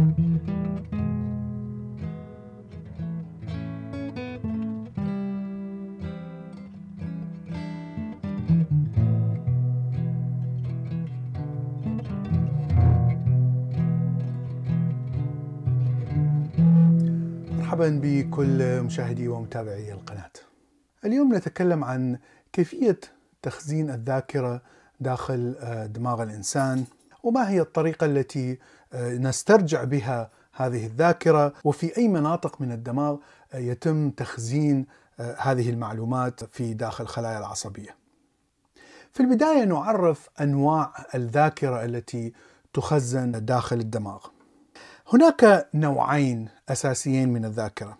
مرحبا بكل مشاهدي ومتابعي القناة. اليوم نتكلم عن كيفية تخزين الذاكرة داخل آه، دماغ الإنسان وما هي الطريقة التي آه، نسترجع بها هذه الذاكرة وفي أي مناطق من الدماغ آه، يتم تخزين هذه المعلومات في داخل الخلايا العصبية. في البداية نعرف أنواع الذاكرة التي تخزن داخل الدماغ. هناك نوعين أساسيين من الذاكرة.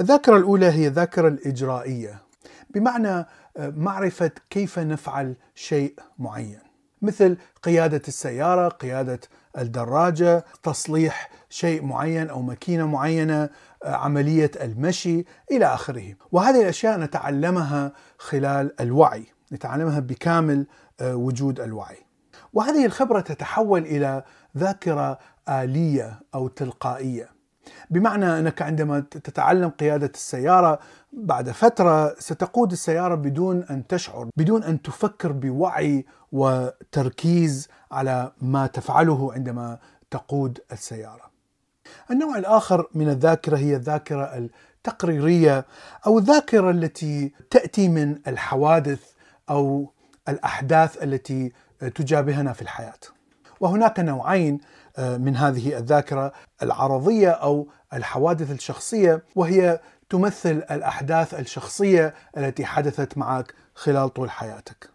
الذاكرة الأولى هي الذاكرة الإجرائية بمعنى آه، معرفة كيف نفعل شيء معين مثل قيادة السيارة، قيادة الدراجة، تصليح شيء معين أو ماكينة معينة، آه، عملية المشي إلى آخره، وهذه الأشياء نتعلمها خلال الوعي، نتعلمها بكامل آه، وجود الوعي. وهذه الخبرة تتحول إلى ذاكرة آلية أو تلقائية بمعنى أنك عندما تتعلم قيادة السيارة بعد فترة ستقود السيارة بدون أن تشعر بدون أن تفكر بوعي وتركيز على ما تفعله عندما تقود السيارة النوع الآخر من الذاكرة هي الذاكرة التقريرية أو الذاكرة التي تأتي من الحوادث أو الأحداث التي تجابهنا في الحياة وهناك نوعين آه، من هذه الذاكرة العرضية أو الحوادث الشخصية وهي تمثل الأحداث الشخصية التي حدثت معك خلال طول حياتك.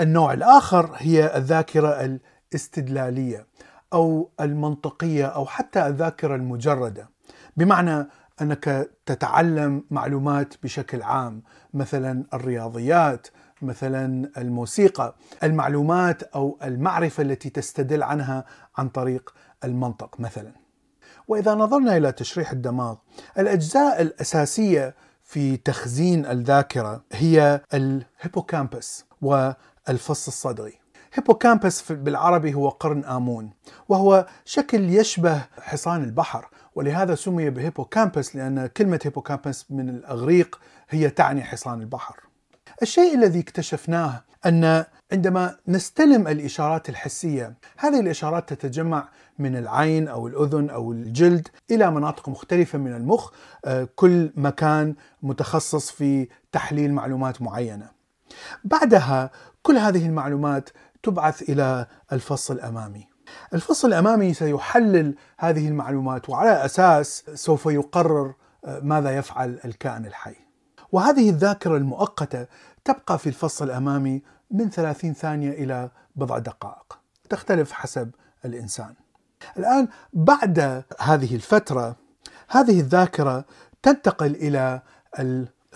النوع الآخر هي الذاكرة الاستدلالية أو المنطقية أو حتى الذاكرة المجردة. بمعنى أنك تتعلم معلومات بشكل عام مثلا الرياضيات مثلا الموسيقى المعلومات أو المعرفة التي تستدل عنها عن طريق المنطق مثلا. وإذا نظرنا إلى تشريح الدماغ الأجزاء الأساسية في تخزين الذاكرة هي ال hippocampus والفص الصدغي hippocampus بالعربي هو قرن آمون وهو شكل يشبه حصان البحر ولهذا سمي ب hippocampus لأن كلمة hippocampus من الأغريق هي تعني حصان البحر الشيء الذي اكتشفناه أن عندما نستلم الإشارات الحسية، هذه الإشارات تتجمع من العين أو الأذن أو الجلد إلى مناطق مختلفة من المخ، آه، كل مكان متخصص في تحليل معلومات معينة. بعدها كل هذه المعلومات تبعث إلى الفص الأمامي. الفص الأمامي سيحلل هذه المعلومات وعلى أساس سوف يقرر آه، ماذا يفعل الكائن الحي. وهذه الذاكرة المؤقتة تبقى في الفص الأمامي من 30 ثانية إلى بضع دقائق تختلف حسب الإنسان الآن بعد هذه الفترة هذه الذاكرة تنتقل إلى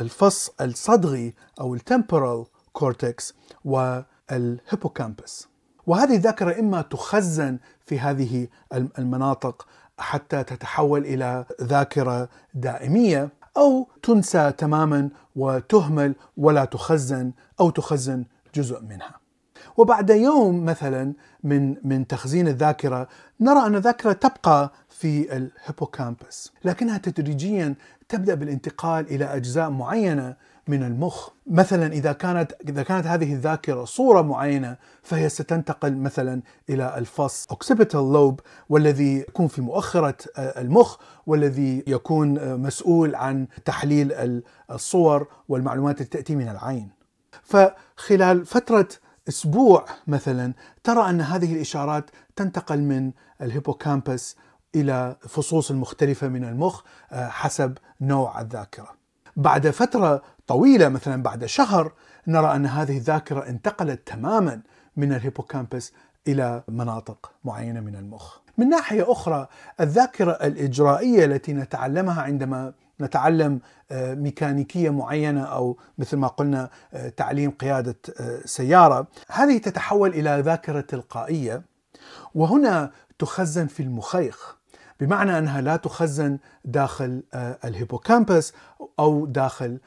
الفص الصدغي أو ال temporal cortex وال hippocampus. وهذه الذاكرة إما تخزن في هذه المناطق حتى تتحول إلى ذاكرة دائمية أو تنسى تماما وتهمل ولا تخزن أو تخزن جزء منها. وبعد يوم مثلا من من تخزين الذاكرة نرى أن الذاكرة تبقى في الهيبوكامبس لكنها تدريجيا تبدأ بالانتقال إلى أجزاء معينة من المخ مثلا إذا كانت إذا كانت هذه الذاكرة صورة معينة فهي ستنتقل مثلا إلى الفص occipital lobe والذي يكون في مؤخرة المخ والذي يكون مسؤول عن تحليل الصور والمعلومات التي تأتي من العين فخلال فترة أسبوع مثلا ترى أن هذه الإشارات تنتقل من ال hippocampus إلى فصوص المختلفه من المخ حسب نوع الذاكرة. بعد فترة طويلة مثلا بعد شهر نرى أن هذه الذاكرة انتقلت تماما من ال hippocampus إلى مناطق معينة من المخ. من ناحية أخرى الذاكرة الإجرائية التي نتعلمها عندما نتعلم آه، ميكانيكية معينة أو مثل ما قلنا آه، تعليم قيادة آه، سيارة، هذه تتحول إلى ذاكرة تلقائية وهنا تخزن في المخيخ بمعنى أنها لا تخزن داخل ال hippocampus أو داخل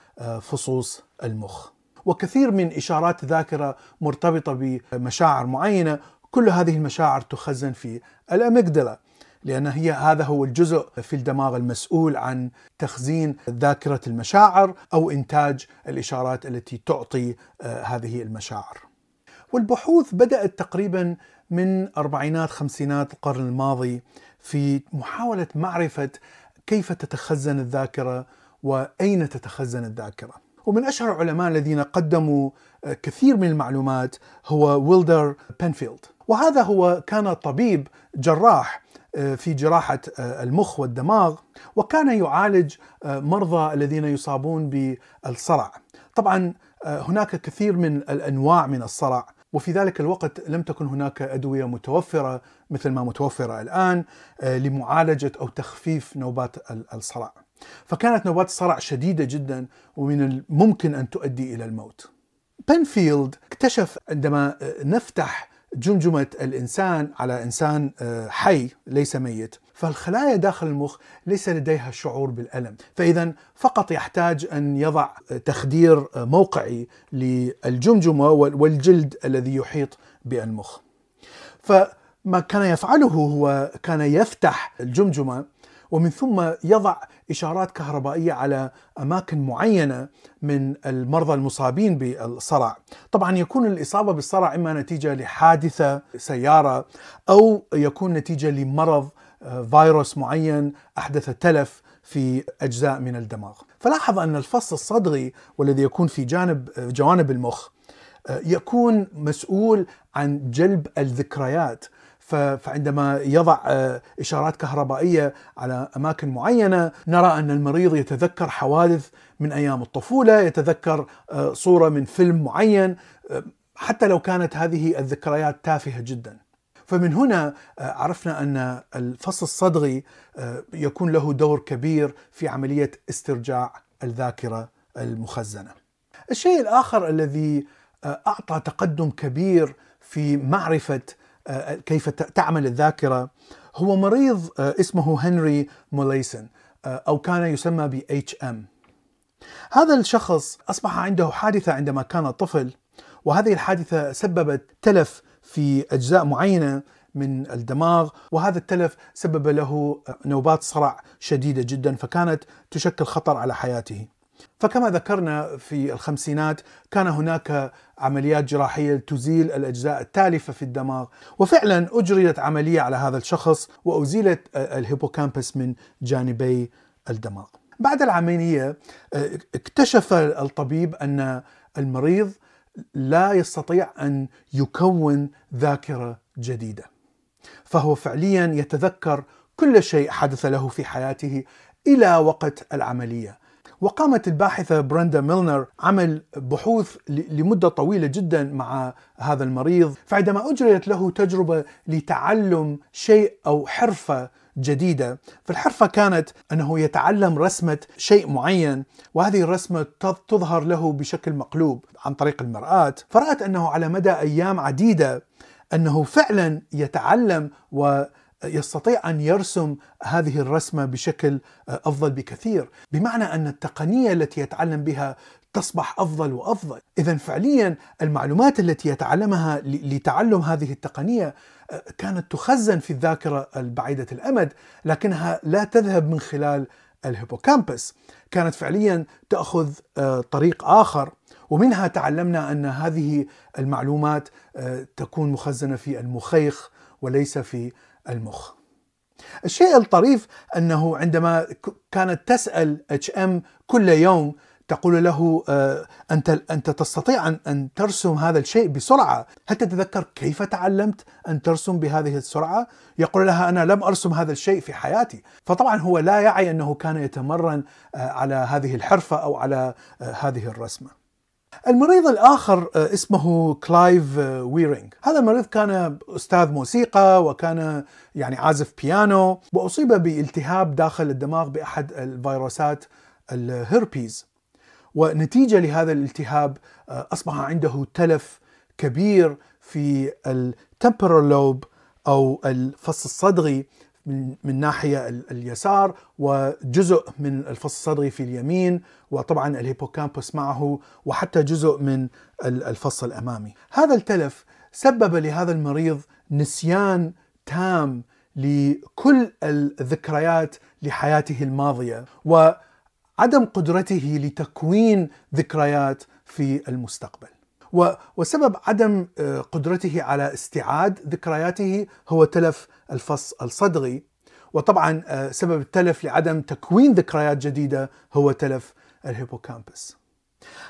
فصوص المخ. وكثير من إشارات الذاكره مرتبطة بمشاعر معينة، كل هذه المشاعر تخزن في الأميجدلا لأن هي هذا هو الجزء في الدماغ المسؤول عن تخزين ذاكرة المشاعر أو إنتاج الإشارات التي تعطي آه، هذه المشاعر والبحوث بدأت تقريبا من أربعينات خمسينات القرن الماضي في محاولة معرفة كيف تتخزن الذاكرة وأين تتخزن الذاكرة. ومن أشهر العلماء الذين قدموا آه، كثير من المعلومات هو ويلدر بنفيلد وهذا هو كان طبيب جراح آه، في جراحة آه، المخ والدماغ وكان يعالج مرضى الذين يصابون بالصرع. طبعا هناك كثير من الأنواع من الصرع. وفي ذلك الوقت لم تكن هناك أدوية متوفرة مثل ما متوفرة الآن آه، لمعالجة أو تخفيف نوبات الصرع. فكانت نوبات الصرع شديدة جدا ومن الممكن أن تؤدي إلى الموت. بنفيلد اكتشف عندما آه، نفتح جمجمة الإنسان على إنسان آه، حي ليس ميت فالخلايا داخل المخ ليس لديها شعور بالألم، فإذا فقط يحتاج أن يضع تخدير موقعي للجمجمة والجلد الذي يحيط بالمخ. فما كان يفعله هو كان يفتح الجمجمة ومن ثم يضع إشارات كهربائية على أماكن معينة من المرضى المصابين بالصرع. طبعا يكون الإصابة بالصرع إما نتيجة لحادثة سيارة أو يكون نتيجة لمرض فيروس معين أحدث تلف في أجزاء من الدماغ. فلاحظ أن الفص الصدغي والذي يكون في جانب جوانب المخ يكون مسؤول عن جلب الذكريات فعندما يضع إشارات كهربائية على أماكن معينة نرى أن المريض يتذكر حوادث من أيام الطفولة، يتذكر صورة من فيلم معين حتى لو كانت هذه الذكريات تافهة جدا. فمن هنا آه، عرفنا أن الفص الصدغي آه، يكون له دور كبير في عملية استرجاع الذاكرة المخزنة. الشيء الآخر الذي آه، أعطى تقدم كبير في معرفة كيف تعمل الذاكرة هو مريض اسمه هنري موليسن أو كان يسمى ب HM. هذا الشخص أصبح عنده حادثة عندما كان طفل وهذه الحادثة سببت تلف في أجزاء معينة من الدماغ وهذا التلف سبب له نوبات صرع شديدة جدا فكانت تشكل خطر على حياته. فكما ذكرنا في الخمسينات كان هناك عمليات جراحية تزيل الأجزاء التالفة في الدماغ وفعلا أجريت عملية على هذا الشخص وأزيلت الهيبوكامبس من جانبي الدماغ. بعد العملية اكتشف الطبيب أن المريض لا يستطيع أن يكون ذاكرة جديدة. فهو فعليا يتذكر كل شيء حدث له في حياته إلى وقت العملية. وقامت الباحثة برندا ميلنر عمل بحوث لمدة طويلة جدا مع هذا المريض، فعندما أجريت له تجربة لتعلم شيء أو حرفة جديدة فالحرفة كانت أنه يتعلم رسمة شيء معين وهذه الرسمة تظهر له بشكل مقلوب عن طريق المرآة فرأت أنه على مدى أيام عديدة أنه فعلا يتعلم و يستطيع أن يرسم هذه الرسمة بشكل أفضل بكثير، بمعنى أن التقنية التي يتعلم بها تصبح أفضل وأفضل، اذا فعليا المعلومات التي يتعلمها لتعلم هذه التقنية كانت تخزن في الذاكرة البعيدة الأمد لكنها لا تذهب من خلال ال hippocampus. كانت فعليا تأخذ آه، طريق آخر ومنها تعلمنا أن هذه المعلومات آه، تكون مخزنة في المخيخ وليس في المخ. الشيء الطريف أنه عندما كانت تسأل HM كل يوم تقول له آه، أنت أنت تستطيع أن ترسم هذا الشيء بسرعة، هل تتذكر كيف تعلمت أن ترسم بهذه السرعة؟ يقول لها أنا لم أرسم هذا الشيء في حياتي، فطبعا هو لا يعي أنه كان يتمرن آه، على هذه الحرفة أو على هذه الرسمة. المريض الآخر اسمه كلايف ويرينج هذا المريض كان أستاذ موسيقى وكان يعني عازف بيانو وأصيب بالتهاب داخل الدماغ بأحد الفيروسات الهربيز ونتيجة لهذا الالتهاب آه، أصبح عنده تلف كبير في ال temporal lobe أو الفص الصدغي من ناحية اليسار وجزء من الفص الصدغي في اليمين وطبعا ال hippocampus معه وحتى جزء من الفص الأمامي هذا التلف سبب لهذا المريض نسيان تام لكل الذكريات لحياته الماضية وعدم قدرته لتكوين ذكريات في المستقبل. وسبب عدم آه، قدرته على استيعاد ذكرياته هو تلف الفص الصدغي وطبعا آه، سبب التلف لعدم تكوين ذكريات جديدة هو تلف الهيبوكامبس.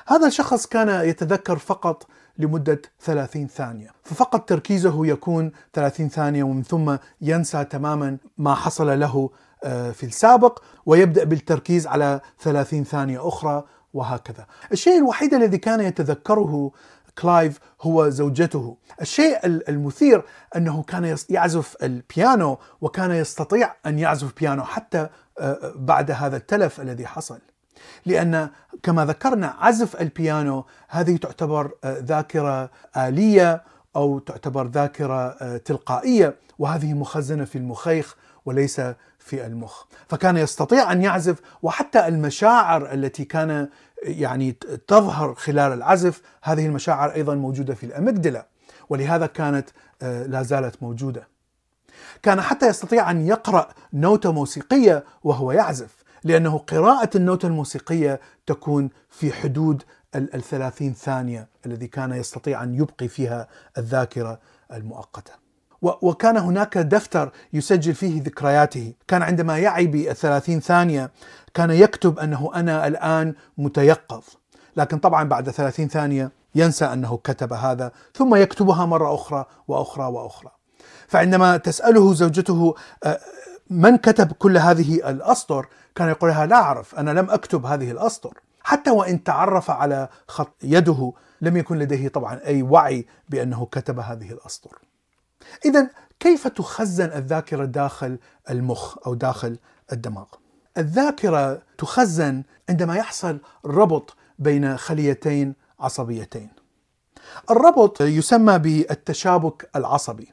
هذا الشخص كان يتذكر فقط لمدة 30 ثانية ففقط تركيزه يكون 30 ثانية ومن ثم ينسى تماما ما حصل له آه، في السابق ويبدأ بالتركيز على 30 ثانية أخرى وهكذا. الشيء الوحيد الذي كان يتذكره كلايف هو زوجته. الشيء المثير أنه كان يعزف البيانو وكان يستطيع أن يعزف بيانو حتى آه، بعد هذا التلف الذي حصل. لأن كما ذكرنا عزف البيانو هذه تعتبر آه، ذاكرة آلية أو تعتبر ذاكرة آه، تلقائية وهذه مخزنة في المخيخ وليس في المخ. فكان يستطيع أن يعزف وحتى المشاعر التي كان يعني تظهر خلال العزف هذه المشاعر أيضا موجودة في الأمجدلة ولهذا كانت آه، لا زالت موجودة. كان حتى يستطيع أن يقرأ نوتة موسيقية وهو يعزف لأنه قراءة النوتة الموسيقية تكون في حدود الثلاثين ثانية الذي كان يستطيع أن يبقي فيها الذاكرة المؤقتة. وكان هناك دفتر يسجل فيه ذكرياته. كان عندما يعي بالثلاثين ثانية كان يكتب أنه أنا الآن متيقظ. لكن طبعا بعد ثلاثين ثانية ينسى أنه كتب هذا ثم يكتبها مرة أخرى وأخرى وأخرى. فعندما تسأله زوجته آه، من كتب كل هذه الأسطر؟ كان يقول لها لا أعرف أنا لم أكتب هذه الأسطر. حتى وإن تعرف على خط يده لم يكن لديه طبعا أي وعي بأنه كتب هذه الأسطر. إذا كيف تخزن الذاكرة داخل المخ أو داخل الدماغ؟ الذاكرة تخزن عندما يحصل ربط بين خليتين عصبيتين. الربط يسمى بالتشابك العصبي.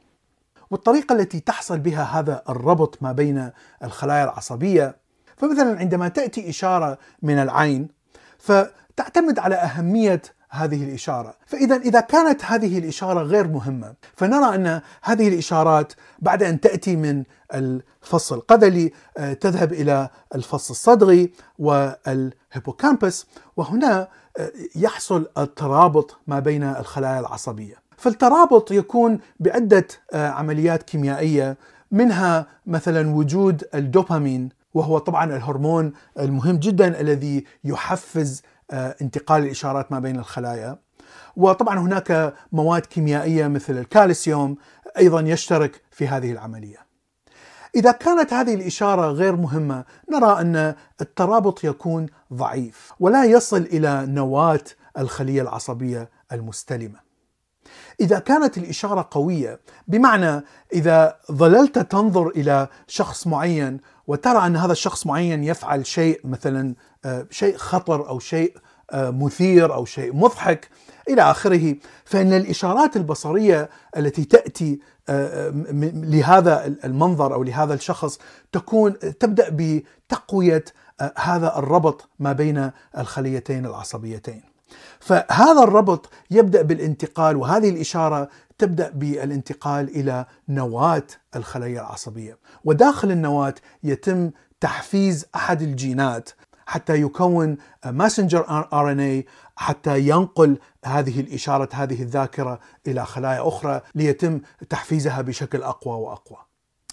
والطريقة التي تحصل بها هذا الربط ما بين الخلايا العصبية فمثلا عندما تأتي إشارة من العين فتعتمد على أهمية هذه الإشارة. فإذا إذا كانت هذه الإشارة غير مهمة فنرى أن هذه الإشارات بعد أن تأتي من الفص القذلي آه، تذهب إلى الفص الصدغي والهيبوكامبس وهنا آه، يحصل الترابط ما بين الخلايا العصبية. فالترابط يكون بعدة آه، عمليات كيميائية منها مثلا وجود الدوبامين وهو طبعا الهرمون المهم جدا الذي يحفز انتقال الإشارات ما بين الخلايا وطبعا هناك مواد كيميائية مثل الكالسيوم أيضا يشترك في هذه العملية. إذا كانت هذه الإشارة غير مهمة نرى أن الترابط يكون ضعيف ولا يصل إلى نواة الخلية العصبية المستلمة. إذا كانت الإشارة قوية بمعنى إذا ظللت تنظر إلى شخص معين وترى أن هذا الشخص معين يفعل شيء مثلا آه، شيء خطر أو شيء آه، مثير أو شيء مضحك إلى آخره فإن الإشارات البصرية التي تأتي آه، لهذا المنظر أو لهذا الشخص تكون تبدأ بتقوية هذا الربط ما بين الخليتين العصبيتين. فهذا الربط يبدأ بالانتقال وهذه الإشارة تبدأ بالانتقال إلى نواة الخليه العصبية. وداخل النواة يتم تحفيز أحد الجينات حتى يكون messenger RNA حتى ينقل هذه الإشارة هذه الذاكرة إلى خلايا أخرى ليتم تحفيزها بشكل أقوى وأقوى.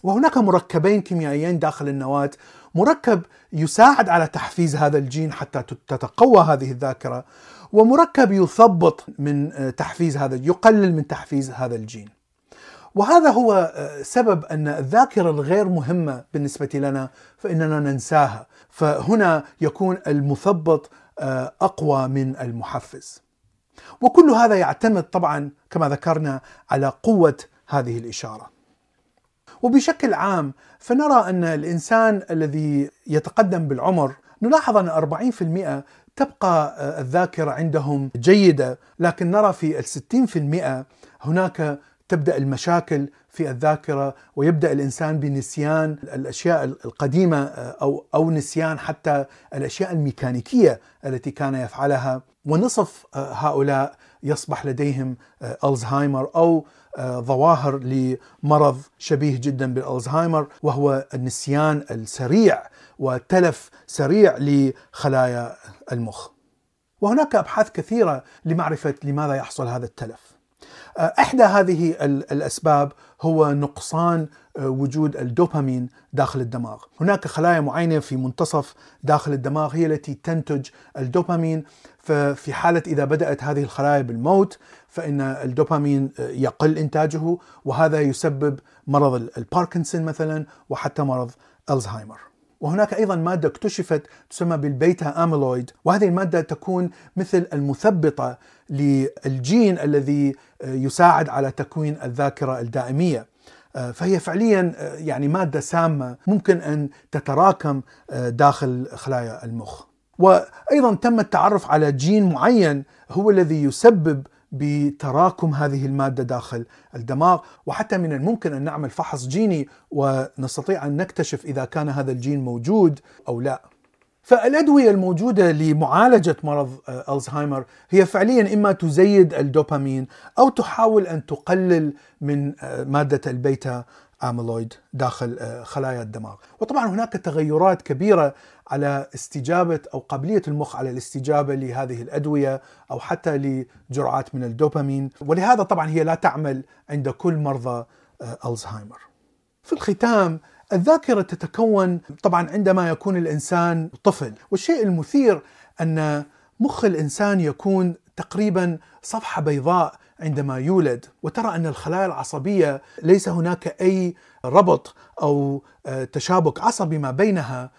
وهناك مركبين كيميائيين داخل النواة، مركب يساعد على تحفيز هذا الجين حتى تتقوى هذه الذاكرة، ومركب يثبط من تحفيز هذا يقلل من تحفيز هذا الجين. وهذا هو سبب أن الذاكرة الغير مهمة بالنسبة لنا فإننا ننساها، فهنا يكون المثبط أقوى من المحفز. وكل هذا يعتمد طبعا كما ذكرنا على قوة هذه الإشارة. وبشكل عام فنرى أن الإنسان الذي يتقدم بالعمر نلاحظ أن 40% تبقى الذاكرة عندهم جيدة لكن نرى في الستين في المئة هناك تبدأ المشاكل في الذاكرة ويبدأ الإنسان بنسيان الأشياء القديمة أو أو نسيان حتى الأشياء الميكانيكية التي كان يفعلها. ونصف هؤلاء يصبح لديهم ألزهايمر أو ظواهر لمرض شبيه جدا بالألزهايمر وهو النسيان السريع وتلف سريع لخلايا المخ. وهناك أبحاث كثيرة لمعرفة لماذا يحصل هذا التلف. إحدى هذه الأسباب هو نقصان وجود الدوبامين داخل الدماغ. هناك خلايا معينة في منتصف داخل الدماغ هي التي تنتج الدوبامين. ففي حالة إذا بدأت هذه الخلايا بالموت فإن الدوبامين يقل إنتاجه وهذا يسبب مرض الباركنسون مثلا وحتى مرض الزهايمر. وهناك أيضا مادة اكتشفت تسمى بالبيتا أميلويد وهذه المادة تكون مثل المثبطة للجين الذي يساعد على تكوين الذاكرة الدائمية. فهي فعليا يعني مادة سامة ممكن أن تتراكم داخل خلايا المخ. وأيضا تم التعرف على جين معين هو الذي يسبب بتراكم هذه المادة داخل الدماغ وحتى من الممكن أن نعمل فحص جيني ونستطيع أن نكتشف إذا كان هذا الجين موجود أو لا. فالأدوية الموجودة لمعالجة مرض ألزهايمر هي فعليا إما تزيد الدوبامين أو تحاول أن تقلل من مادة البيتا آميلويد داخل خلايا الدماغ. وطبعا هناك تغيرات كبيرة على استجابة أو قابلية المخ على الاستجابة لهذه الأدوية أو حتى لجرعات من الدوبامين. ولهذا طبعا هي لا تعمل عند كل مرضى ألزهايمر. في الختام الذاكرة تتكون طبعا عندما يكون الإنسان طفل. والشيء المثير أن مخ الإنسان يكون تقريبا صفحة بيضاء عندما يولد وترى أن الخلايا العصبية ليس هناك أي ربط أو تشابك عصبي ما بينها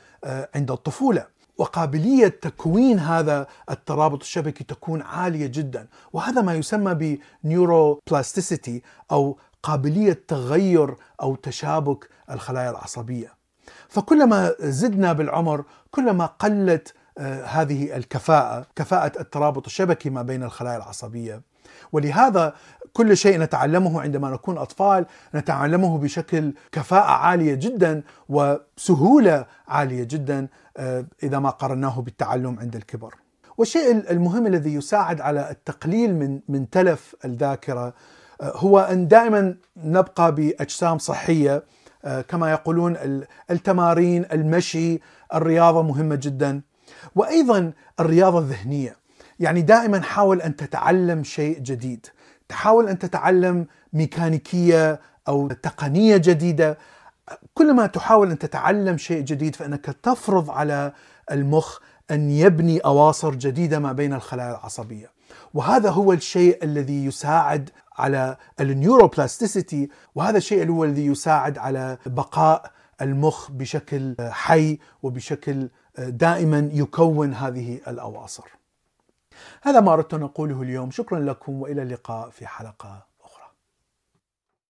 عند الطفولة. وقابلية تكوين هذا الترابط الشبكي تكون عالية جدا. وهذا ما يسمى بنيوروبلاستيسيتي أو قابلية تغير أو تشابك الخلايا العصبية. فكلما زدنا بالعمر كلما قلت هذه الكفاءة كفاءة الترابط الشبكي ما بين الخلايا العصبية ولهذا كل شيء نتعلمه عندما نكون أطفال نتعلمه بشكل كفاءة عالية جدا وسهولة عالية جدا إذا ما قارناه بالتعلم عند الكبر. والشيء المهم الذي يساعد على التقليل من من تلف الذاكرة هو أن دائما نبقى بأجسام صحية كما يقولون التمارين، المشي، الرياضة مهمة جدا وأيضا الرياضة الذهنية. يعني دائما حاول أن تتعلم شيء جديد. تحاول أن تتعلم ميكانيكية أو تقنية جديدة. كلما تحاول أن تتعلم شيء جديد فإنك تفرض على المخ أن يبني أواصر جديدة ما بين الخلايا العصبية. وهذا هو الشيء الذي يساعد على النيوروبلاستيسيتي. وهذا الشيء هو الذي يساعد على بقاء المخ بشكل حي وبشكل دائما يكون هذه الأواصر. هذا ما أردت أن أقوله اليوم. شكرا لكم وإلى اللقاء في حلقة